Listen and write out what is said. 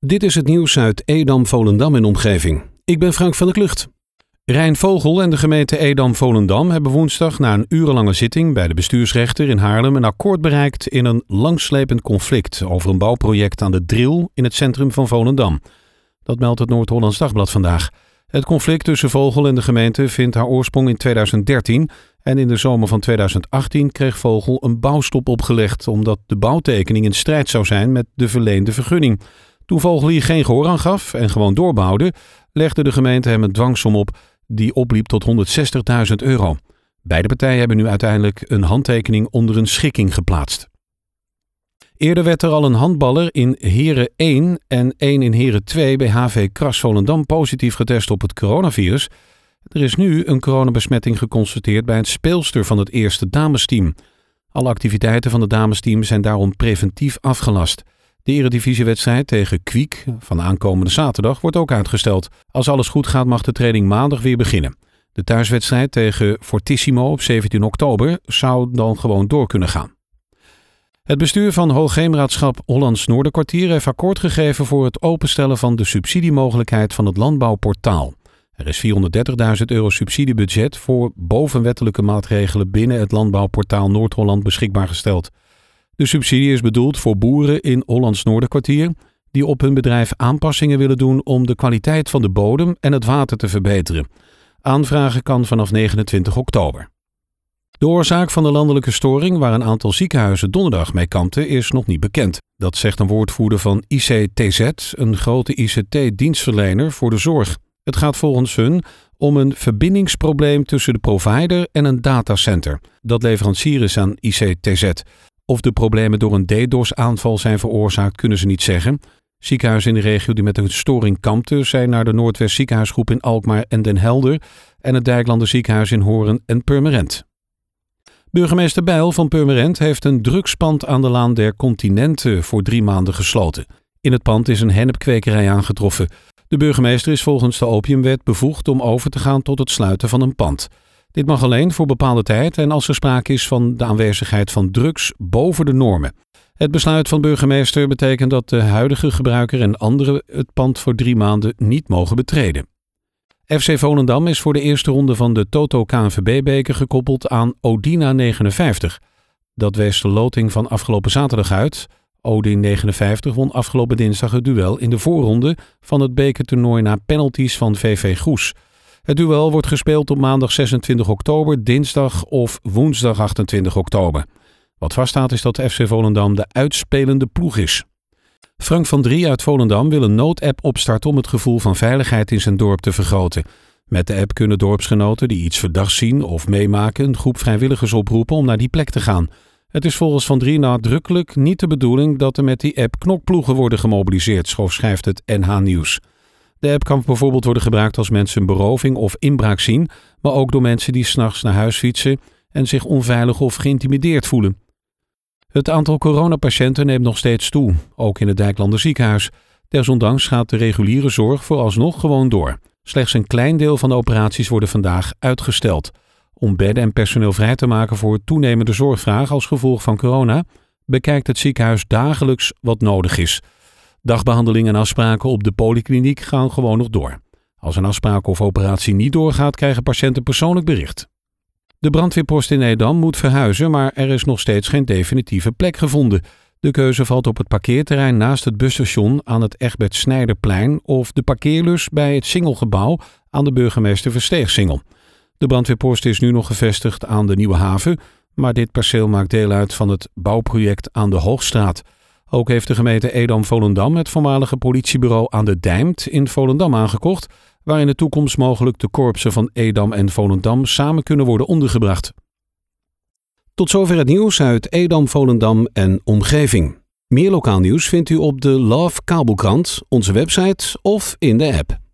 Dit is het nieuws uit Edam, Volendam en omgeving. Ik ben Frank van der Klucht. Rijn Vogel en de gemeente Edam-Volendam hebben woensdag na een urenlange zitting bij de bestuursrechter in Haarlem een akkoord bereikt in een langslepend conflict over een bouwproject aan de Dril in het centrum van Volendam. Dat meldt het Noord-Hollands Dagblad vandaag. Het conflict tussen Vogel en de gemeente vindt haar oorsprong in 2013 en in de zomer van 2018 kreeg Vogel een bouwstop opgelegd omdat de bouwtekening in strijd zou zijn met de verleende vergunning. Toen Vogel hier geen gehoor aan gaf en gewoon doorbouwde, legde de gemeente hem een dwangsom op die opliep tot 160.000 euro. Beide partijen hebben nu uiteindelijk een handtekening onder een schikking geplaatst. Eerder werd er al een handballer in Heren 1 en 1 in Heren 2 bij HV Kras Volendam positief getest op het coronavirus. Er is nu een coronabesmetting geconstateerd bij het speelster van het eerste damesteam. Alle activiteiten van het damesteam zijn daarom preventief afgelast. De eredivisiewedstrijd tegen Kwiek van aankomende zaterdag wordt ook uitgesteld. Als alles goed gaat mag de training maandag weer beginnen. De thuiswedstrijd tegen Fortissimo op 17 oktober zou dan gewoon door kunnen gaan. Het bestuur van Hoogheemraadschap Hollands Noorderkwartier heeft akkoord gegeven voor het openstellen van de subsidiemogelijkheid van het landbouwportaal. Er is 430.000 euro subsidiebudget voor bovenwettelijke maatregelen binnen het landbouwportaal Noord-Holland beschikbaar gesteld. De subsidie is bedoeld voor boeren in Hollands Noorderkwartier die op hun bedrijf aanpassingen willen doen om de kwaliteit van de bodem en het water te verbeteren. Aanvragen kan vanaf 29 oktober. De oorzaak van de landelijke storing, waar een aantal ziekenhuizen donderdag mee kampten, is nog niet bekend. Dat zegt een woordvoerder van ICTZ, een grote ICT-dienstverlener voor de zorg. Het gaat volgens hun om een verbindingsprobleem tussen de provider en een datacenter dat leverancier is aan ICTZ. Of de problemen door een DDoS-aanval zijn veroorzaakt, kunnen ze niet zeggen. Ziekenhuizen in de regio die met een storing kampten zijn naar de Noordwest Ziekenhuisgroep in Alkmaar en Den Helder en het Dijklander Ziekenhuis in Horen en Purmerend. Burgemeester Bijl van Purmerend heeft een drugspand aan de Laan der Continenten voor drie maanden gesloten. In het pand is een hennepkwekerij aangetroffen. De burgemeester is volgens de opiumwet bevoegd om over te gaan tot het sluiten van een pand. Dit mag alleen voor bepaalde tijd en als er sprake is van de aanwezigheid van drugs boven de normen. Het besluit van burgemeester betekent dat de huidige gebruiker en anderen het pand voor drie maanden niet mogen betreden. FC Volendam is voor de eerste ronde van de Toto KNVB-beker gekoppeld aan Odina 59. Dat wees de loting van afgelopen zaterdag uit. Odin 59 won afgelopen dinsdag het duel in de voorronde van het bekertoernooi na penalties van VV Goes. Het duel wordt gespeeld op maandag 26 oktober, dinsdag of woensdag 28 oktober. Wat vaststaat is dat FC Volendam de uitspelende ploeg is. Frank van Drie uit Volendam wil een noodapp opstarten om het gevoel van veiligheid in zijn dorp te vergroten. Met de app kunnen dorpsgenoten die iets verdachts zien of meemaken een groep vrijwilligers oproepen om naar die plek te gaan. Het is volgens Van Drie nadrukkelijk niet de bedoeling dat er met die app knokploegen worden gemobiliseerd, schrijft het NH Nieuws. De app kan bijvoorbeeld worden gebruikt als mensen een beroving of inbraak zien, maar ook door mensen die s'nachts naar huis fietsen en zich onveilig of geïntimideerd voelen. Het aantal coronapatiënten neemt nog steeds toe, ook in het Dijklander ziekenhuis. Desondanks gaat de reguliere zorg vooralsnog gewoon door. Slechts een klein deel van de operaties worden vandaag uitgesteld. Om bedden en personeel vrij te maken voor toenemende zorgvraag als gevolg van corona, bekijkt het ziekenhuis dagelijks wat nodig is. Dagbehandelingen en afspraken op de polykliniek gaan gewoon nog door. Als een afspraak of operatie niet doorgaat, krijgen patiënten persoonlijk bericht. De brandweerpost in Edam moet verhuizen, maar er is nog steeds geen definitieve plek gevonden. De keuze valt op het parkeerterrein naast het busstation aan het Egbert Snijderplein of de parkeerlus bij het Singelgebouw aan de burgemeester Versteegsingel. De brandweerpost is nu nog gevestigd aan de Nieuwe Haven, maar dit perceel maakt deel uit van het bouwproject aan de Hoogstraat. Ook heeft de gemeente Edam-Volendam het voormalige politiebureau aan de Dijmt in Volendam aangekocht, waar in de toekomst mogelijk de korpsen van Edam en Volendam samen kunnen worden ondergebracht. Tot zover het nieuws uit Edam, Volendam en omgeving. Meer lokaal nieuws vindt u op de Love Kabelkrant, onze website of in de app.